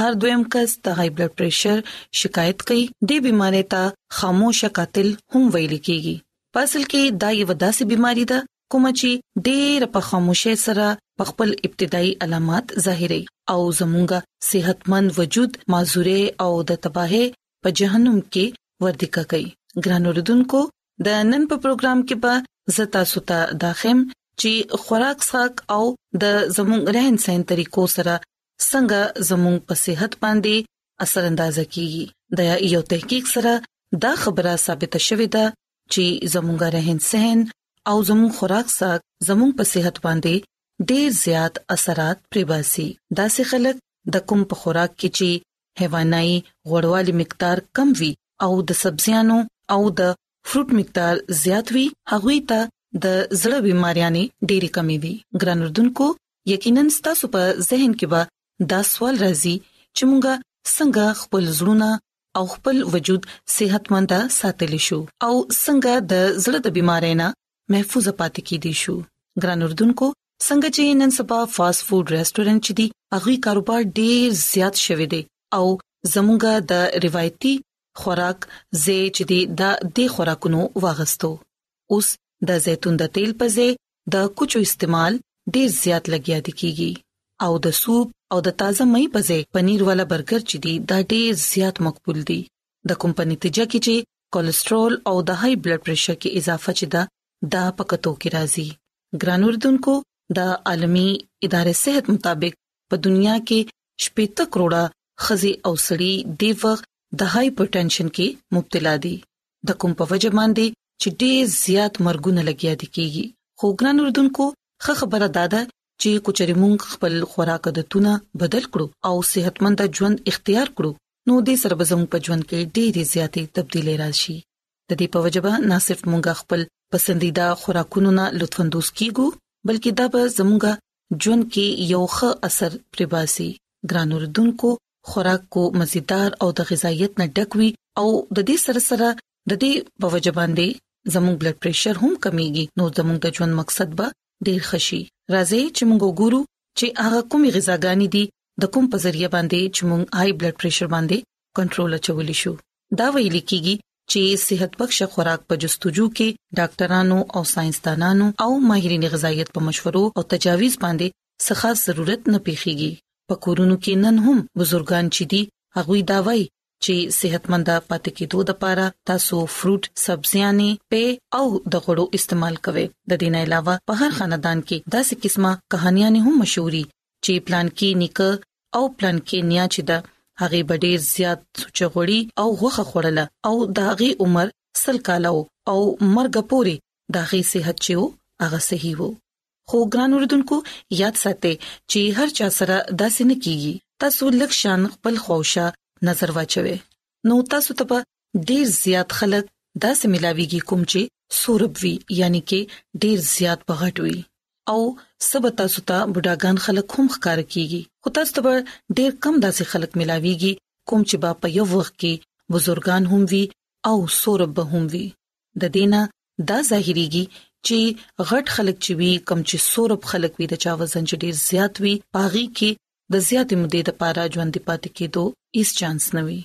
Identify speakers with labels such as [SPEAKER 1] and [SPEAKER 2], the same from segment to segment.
[SPEAKER 1] هر دویم کس د های بلډ پريشر شکایت کوي د بيمارۍ ته خاموش قاتل هم ویل کیږي په اصل کې دا یو داسې بيماري ده کوم چې ډېر په خاموشه سره په خپل ابتدایي علامات ظاهري او زموږ صحتمند وجود معذوره او د تباهه په جهنم کې وردیکا کوي ګران اوردونکو د نن په پروګرام کې به زتا ستا داخم چې خوراک ساک او د زموږ رهن سین طریقو سره څنګه زموږ په صحت باندې اثر انداز کیږي د یو تحقیق سره دا خبره ثابته شوې ده چې زموږ رهن سهن او زموږ خوراک ساک زموږ په صحت باندې ډیر زیات اثرات پریباسي دا سه خلک د کوم په خوراک کې چې حیواني غوړوالي مقدار کم وي او د سبزیانو او د فروټ مقدار زیات وي هغه ته د زړه بيماریاں ډېری کمی وي ګران اردوونکو یقینا ستاسو په ذهن کې به دا سوال راځي چې مونږه څنګه خپل زړونه او خپل وجود صحتمند ساتلی شو او څنګه د زړه د بيمارۍ نه محفوظ پاتې کیدی شو ګران اردوونکو څنګه چې نن سبا فاست فود ریسټورانټ چې دی هغه کاروبار ډیر زیات شوی دی او زموږه د روایتي خوراک زې چې دی د دې خوراکونو واغستو اوس د زیتون د تیل په ځای د کوچو استعمال ډیر زیات لګیا دی کیږي او د سوپ او د تازه مې په ځای پنیر والا برګر چې دی دا ډیر زیات مقبول دي د کوم په نتیجه کې چې کولیسټرول او د های بلډ پريشر کې اضافه چې دا دا پکتو کې راځي ګران اردوونکو د عالمی ادارې صحت مطابق په دنیا کې شپږ کروڑه خزي او سړي د وخت د هایپرټنشن کې مبتلا دي د کوم په وجه باندې چې ډېر زیات مرګونه لګیا دي کیږي خو ګران اردوونکو خه خبره داده چې کچري مونږ خپل خوراک عادتونه بدل کړو او صحتمند ژوند اختیار کړو نو دې سره به زموږ په ژوند کې ډېری زیاتې تبدیلې راشي د دې په وجبه نه صرف مونږ خپل پسندیده خوراکونو نه لطفندوز کیګو بلکې دا به زموږ ژوند کې یو ښه اثر پرباسي ګران اوردونکو خوراک کو مزیدار او د غذایت نه ډک وي او د دې سره سره د دې په وجه باندې زموږ بلډ پريشر هم کمیږي نو زموږ د ژوند مقصد به ډیر خشي راځي چې موږ وګورو چې هغه کومې غذاګانې دي د کوم په ذریعہ باندې چې موږ های بلډ پريشر باندې کنټرول اچول شو دا ویل کیږي چې صحت بخش خوراک په جستجو کې ډاکټرانو او ساينسدانانو او ماهرین غذایت په مشورو او تجاویز باندې څخه ضرورت نه پیخیږي په کورونو کې نن هم بزرګان چې دي هغه دا وایي چې صحتمند پاتې کېدو لپاره تاسو فروټ سبزيانې په او د غړو استعمال کوئ د دې نه علاوه په هر خاندان کې داسې قسمه کہانيانې هم مشهوري چې پلانکی نیکه او پلانکی نیا چې دا هغه ډیر زیات سوچغړی او غوخه خړله او دا غي عمر سل کال او مرګ پوري دا غي صحت چې وو هغه صحیح وو خو ګران اوردونکو یاد ساتئ چې هر چا سره داسې نه کیږي تاسو لکشان خپل خوښه نظر واچوي نو تاسو ته په ډیر زیات خلک داسې ملاويږي کوم چې سورب وی یعنی کې ډیر زیات بغټ وی او سب تاسو ته بډاګان خلک هم ښکار کیږي خو تاسو ته ډیر کم داسې خلک ملاويږي کوم چې با په یو وخت کې بزرګان هم وی او سورب به هم وی د دینه دا ظاهريږي چې غټ خلک چې وی کم چې سورب خلک وی د چا وزن چې ډیر زیات وی پاغي کې د زیاتې مودې لپاره ژوندي پاتې کېدو هیڅ چانس نه وي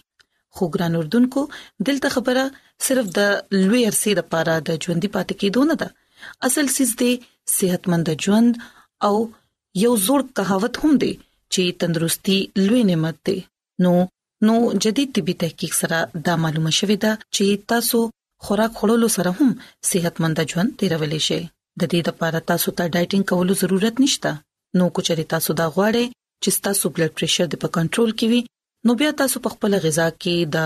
[SPEAKER 1] خو ګران اردوونکو دلته خبره صرف د لوی عرصې لپاره د ژوندي پاتې کېدو نه ده اصل سیس دی صحتمند ژوند او یو زوړ کهاوت هم دی چې تندرستي لوی نعمت دی نو نو جدید طبي تحقیق سره دا معلومه شوې ده چې تاسو خوراک خورلو سره هم صحتمند ژوند تیرولې شئ د دې لپاره تاسو ته ډایټینګ کولو ضرورت نشته نو کوچري تاسو دا غواړئ چې تاسو بلډ پريشر د په کنټرول کې وي نو بیا تاسو په خپل غذا کې د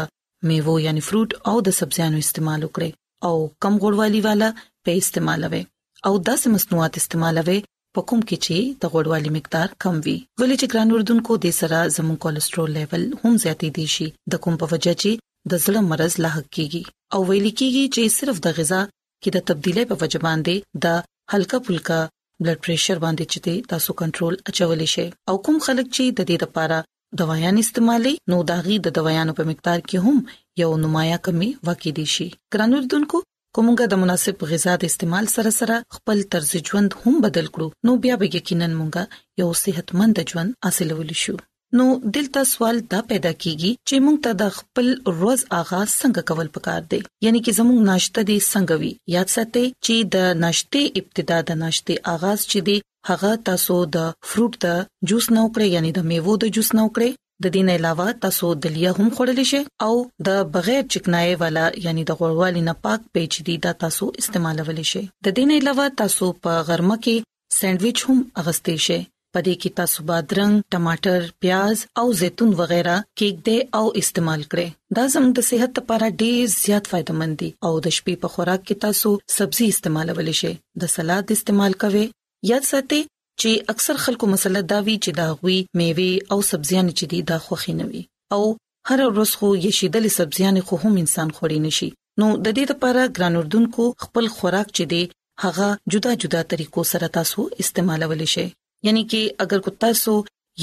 [SPEAKER 1] میوو یعنی فروټ او د سبزیانو استعمال وکړئ او کم غوړوالي والا په استعمالوي او داسې مصنوعات استعمالوي په کوم کې چې د غوړوالي مقدار کم وي ولې چې ګران وردونکو د سره زموږ کولیسټرول لیول هم زیاتې دي شي د کوم په وجه چې د زړه مرز لاحق کیږي او ویل کیږي چې صرف د غذا کې د تبدیلۍ په وجه باندې د هلکا پلکا بلډ پريشر باندې چې تاسو کنټرول اچولې شي او کوم خلک چې د دې لپاره دوايان استعمالي نو داغي د دوايانو په مقدار کې هم یو نمایه کمی واقع دي شي ګران اردوونکو کومګه د مناسب غذا د استعمال سره سره خپل طرز ژوند هم بدل کړو نو بیا به یقینا مونږه یو صحتمند ژوند حاصلول شو نو دلته سوال دا پیدا کیږي چې موږ ته د خپل روز آغاز څنګه کول پکار دی یعنی چې زموږ ناشته دې څنګه وي یاد ساتئ چې د ناشته ابتدا د ناشته آغاز چې دی هغه تاسو د فروټ د جوس نه وکړئ یعنی د میوو د جوس نه وکړئ د دې نه علاوه تاسو دلیه هم خوړل شي او د بغیر چکنای والا یعنی د غوړوالي نه پاک پیچ دي دا تاسو استعمالول شي د دې نه علاوه تاسو په غرمه کې سینډویچ هم اغستې شي په دې کې تاسو بادرنګ، ټماټر، پیاز او زیتون وغیرہ کېږدئ او استعمال کړئ دا زموږ د صحت لپاره ډیر زیات فائدہ مند دي او د شپې په خوراک کې تاسو سبزي استعمالول شي د سلاد استعمال کوئ یاد ساتئ چې اکثر خلکو مسله دا وی چې دا غوي میوه او سبزيان چې دي دا خوخي نه وي او هره ورځ خو یشیدلې سبزیانې خو هم انسان خوړی نشي نو د دې لپاره ګران اردوونکو خپل خوراک چې دی هغه جدا جدا طریقو سره تاسو استعمالولی شئ یعنی کې اگر کو تاسو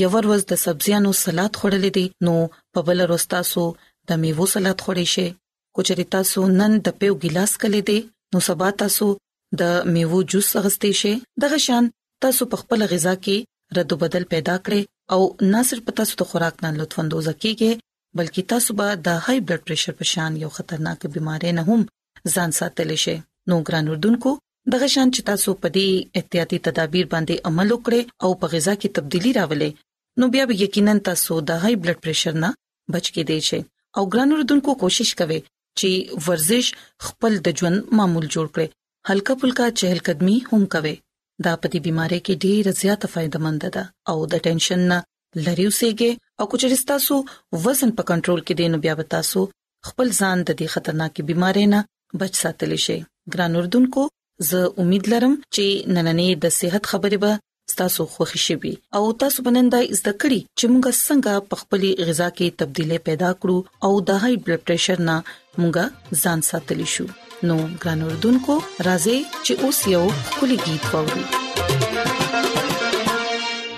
[SPEAKER 1] یو ورځ د سبزیانو سلاد خوړلې دي نو په بل ورځ تاسو د میوو سلاد خوړی شئ کوچری تاسو نن د پیو ګلاس کلې دي نو سبا تاسو د میوو جوس اغستې شي دغه شان تاسو په خپل غذا کې رد او بدل پیدا کړئ او نه صرف تاسو د خوراک نه لطف اندوز کیږئ بلکې تاسو به د های بلډ پريشر په شان یو خطرناک بيمارۍ نه هم ځان ساتل شي نو ګران اردوونکو دغه شان چې تاسو په دې احتیاطي تدابیر باندې عمل وکړئ او په غذا کې تبدیلی راولئ نو بیا به یقینا تاسو د های بلډ پريشر نه بچ کېدئ شئ او ګران اردوونکو کوشش کوئ چې ورزش خپل د ژوند معمول جوړ کړئ هلکا پلکا چهل قدمي هم کوي دا په دې بيمارۍ کې ډېر زیاته فائدہ مند ده او د ټینشن نه لری اوسېږي او کچې تاسو وزن په کنټرول کې دینو بیا تاسو خپل ځان د دې خطرناکې بيمارۍ نه بچ ساتلی شي ګران اردوونکو زه امید لرم چې نننې د صحت خبرې به تاسو خوښی شي او تاسو بننده زده کړی چې موږ څنګه په خپل غذا کې تبدیلی پیدا کړو او د های بلډ پريشر نه موږ ځان ساتلی شو نو ګران اردوونکو راځي چې اوس یو کلی गीत وورو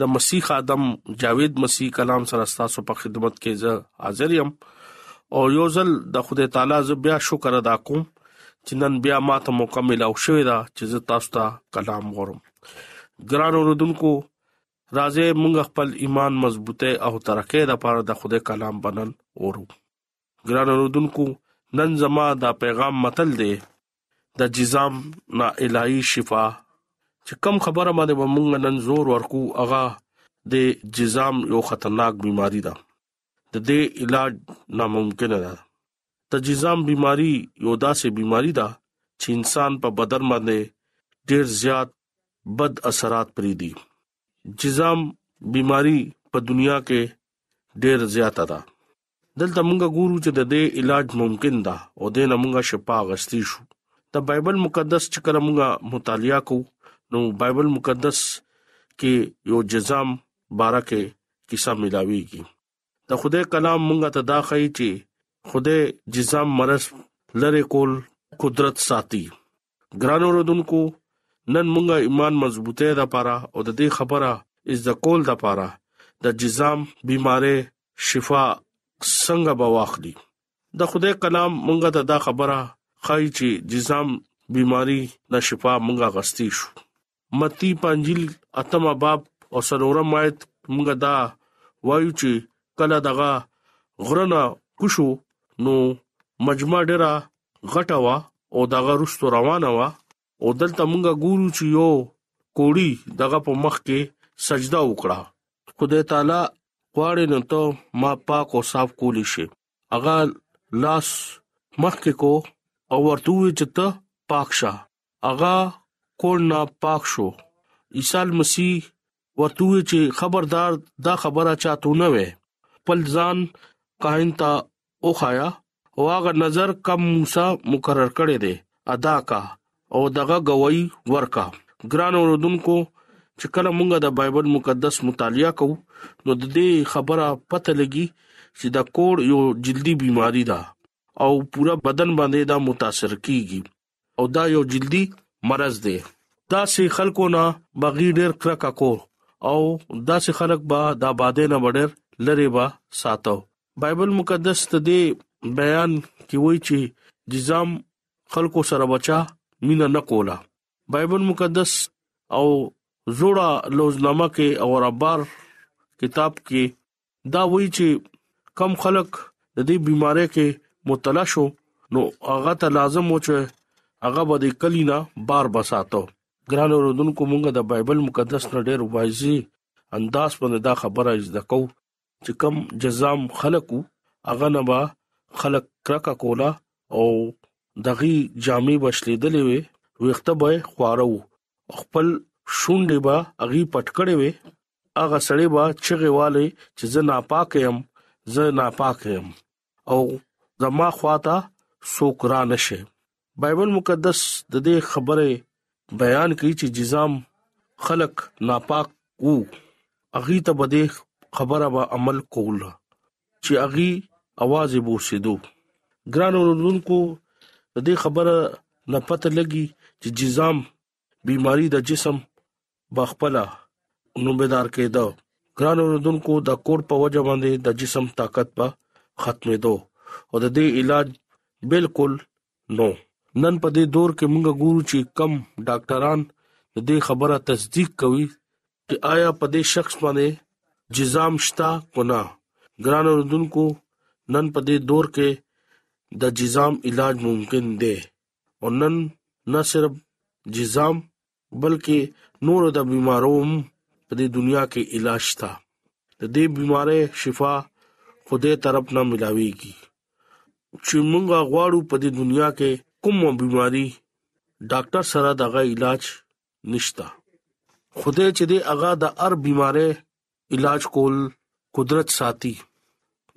[SPEAKER 1] د مسیح
[SPEAKER 2] ادم جاوید مسیح کلام سره تاسو په خدمت کې زه حاضر یم او یو ځل د خدای تعالی ز بیا شکر ادا کوم چې نن بیا ماته مکمل او شوې ده چې زه تاسو ته کلام غورم ګران اوردونکو راځي مونږ خپل ایمان مضبوطه او ترقه د پاره د خدای کلام بنن اورو ګران اوردونکو نن زما دا پیغام متل دی د جزام نا الهي شفا چې کم خبره باندې به مونږ نن زور ورکو هغه د جزام یو خطرناک بيماري ده د دې علاج ناممکن ده د جزام بيماري یو داسې بيماري ده چې انسان په بدن باندې ډیر زیات بد اثرات پری دي جزام بيماري په دنیا کې ډیر زیاته ده دلته مونږ ګورو چې د دې علاج ممکن ده او د نه مونږه شفا غستی شو د بایبل مقدس چې کله مونږه مطالعه کو نو بایبل مقدس کې یو جزام بارکه کیسه ملاويږي د خدای کلام مونږه ته دا خایي چې خدای جزام مرز لری کول قدرت ساتي ګران اوردونکو نن مونږه ایمان مضبوطه ده پاره او د دې خبره از د کول ده پاره د جزام بیماره شفا څنګه بواخلی د خدای کلام مونږه ته دا خبره خای چې جزام بیماری د شفا مونږه غستی شو متی په انجیل اتم باب او سلورم آیت موږ دا وایو چې کله دغه غرنه کوشو نو مجمع ډیره غټه وا او دغه رست روانه وا او دلته موږ ګورو چې یو کوړی دغه په مخ کې سجده وکړه خدای تعالی غواړي نو ته ما پاک او صاف کولی شي اغه لاس مخ کې کو او ورته وی چې ته پاک شه هغه کور نه پاک شو عيسی مسیح ورته وی چې خبردار دا خبره چاته نه وې خپل ځان کاهن ته وخایا او هغه نظر کم موسی مقرر کړی دی ادا کا او دغه گواہی ورکا ګران اوردونکو چې کله مونږه د بایبل مقدس مطالعه کوو نو د دې خبره پته لګي چې دا کور یو جلدی بيماري ده او پورا بدن باندې دا متاثر کیږي او دا یو جلدی مرز دی دا سي خلکو نه بغي ډیر کرکا کو او دا سي خلک به د آبادې نه وړر لری به ساتو بایبل مقدس ته دی بیان کی وای چی جزام خلکو سره بچا مینا نه کولا بایبل مقدس او زوړه لوزنامه کې او ربار کتاب کې دا وایي چې کم خلک د دې بيمارۍ کې مبتلا شو نو هغه ته لازم و چې هغه به د کلینا بار بساتو ګران اوردونکو مونږه د بایبل مقدس نه ډېر وایزي انداز باندې دا خبره زده کو چې کم جزام خلکو هغه نه با خلک کرکا کولا او دغي جامې بشلیدلې وي وخت به خوارو خپل شونډې به اغي پټکړې وي هغه سړی به چغه والي چې زه ناپاک يم زه ناپاک يم او زما خواته سوک را نشي بایبل مقدس د دې خبره بیان کوي چې جزام خلق ناپاک وو اغي ته بده خبره به عمل کول چې اغي आवाज یې بوسیدو ګران ورونکو د دې خبره نه پته لګي چې جزام بیماری د جسم به خپل نو بیدار کېده ګران اوردونکو د کور په وجه باندې د جسم طاقت به ختمې دو او د دې علاج بالکل نو نن په دې دور کې موږ ګورو چې کم ډاکټران د دې خبره تصدیق کوي چې آیا په دې شخص باندې جزام شتا کنا ګران اوردونکو نن په دې دور کې د جزام علاج ممکن دی او نن نه صرف جزام بلکې نور د بيماروم په دې دنیا کې علاج تا د دې بيمارۍ شفا خوده طرف نه ملاويږي چې مونږه غواړو په دې دنیا کې کوم بيماري ډاکټر سره دغه علاج نشتا خوده چې دې اغا د هر بيمارۍ علاج کول قدرت ساتي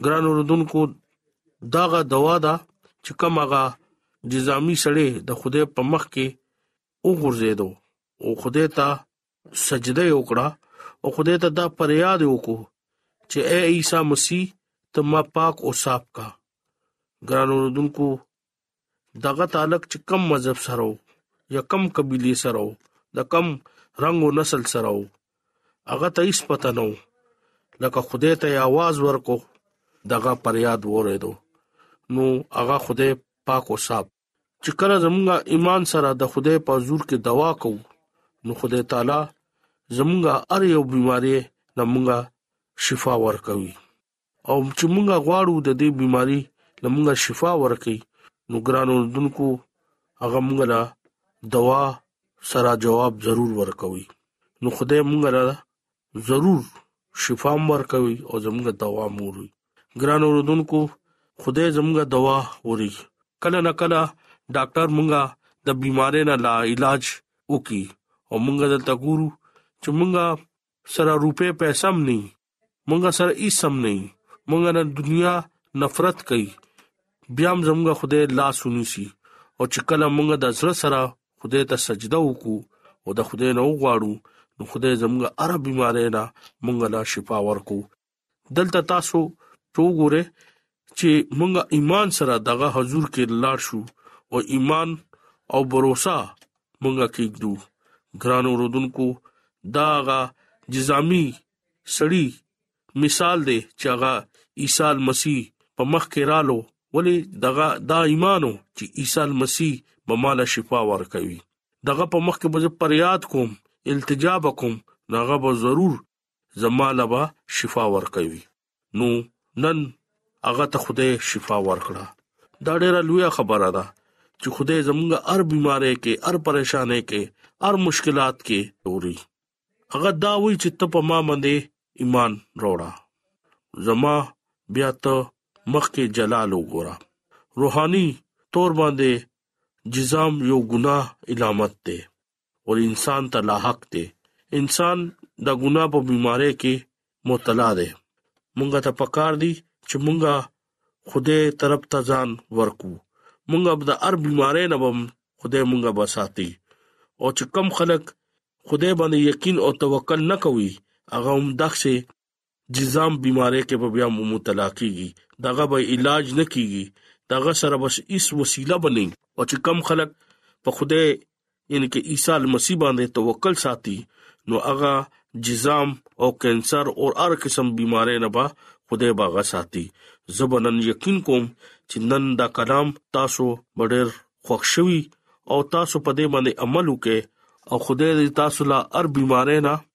[SPEAKER 2] ګران اوردونکو داغه دوا دا چې کوم هغه جزامي سړی د خوده په مخ کې وګرځیدو او خوده ته سجده وکړه او خوده ته دا پریاد وکړو چې اے عیسی مسیح ته ما پاک او صاف کا ګران اوردونکو دغه تعلق چې کم مذهب سره وو یا کم قبيله سره وو د کم رنگ او نسل سره وو هغه ته هیڅ پته نه لکه خدای ته आवाज ورکو دغه پریاد وریدو نو هغه خدای پاک او صاحب چې کله زمونږه ایمان سره د خدای په حضور کې دوا کو نو خدای تعالی زمونږه هر یو بيماري نمونږه شفا ورکوي او چې مونږه غواړو د دې بيماري لمونږه شفا ورکړي نو ګران اوردونکو هغه مونږه لا دوا سره جواب ضرور ورکوي نو خدای مونږه لا ضرور شفا ورکوي او زمونږه دوا موري ګران اوردونکو خدای زمونږه دوا وري کله نه کله ډاکټر مونږه د بيمارۍ نه لا علاج وکي او مونږه دلته ګورو چې مونږه سره روپې پیسې هم نه مونږ سره هیڅ سم نه یی مونږ نه دنیا نفرت کوي بیا هم زموږ خدای لاس ونیسي او چې کله مونږ د زړه سره خدای ته سجده وکړو او د خدای نه وغواړو نو خدای زموږ اره بيمارۍ نه مونږ لا شفا ورکو دلته تاسو وګوره چې مونږ ایمان سره دغه حضور کې لاړ شو او ایمان او باور مونږه کېږو ګران اوردونکو داغه جزامي سړی مثال دی چې هغه عیسی مسیح په مخ کې رالو ولی دغه دا ایمانو چې عیسی مسیح به مال شفا ورکوي دغه په مخ کې به پریاد کوم التجا وکم ناغه به ضرور زماله به شفا ورکوي نو نن هغه ته خوده شفا ورکړه دا ډیره لوی خبره ده چې خوده زمونږه هر بيمارۍ کې هر پریشانې کې هر مشکلات کې اوري هغه دا وایي چې ته په ما باندې ایمان راوړه زما بیا ته مخکې جلال وګوره روحاني تور باندې جزام یو ګناه علامت ده او انسان ته لاحق ده انسان د ګناه په بيمارۍ کې متلا دی مونږه ته پکار دی چې مونږه خدای طرف ته ځان ورکو مونږه د هر بيمارۍ نه بم خدای مونږه بساتي او چې کم خلک خدای باندې یقین او توکل نه کوي هغه هم دښه جزام بيمارۍ کې په بیا مبتلا کیږي دغه به علاج نه کیږي دغه سره بس هیڅ وسیله بنئ او چې کم خلک په خوده یعنی کې عیسی مسیح باندې توکل ساتي نو هغه جزام او کینسر او هر قسم بيمارۍ نه با خدای باغه ساتي زبنن یقین کوم چې نن دا کلام تاسو ډېر خوښ شوي او تاسو په دې باندې عمل وکړئ او خدای دې تاسو لا هر بيمارۍ نه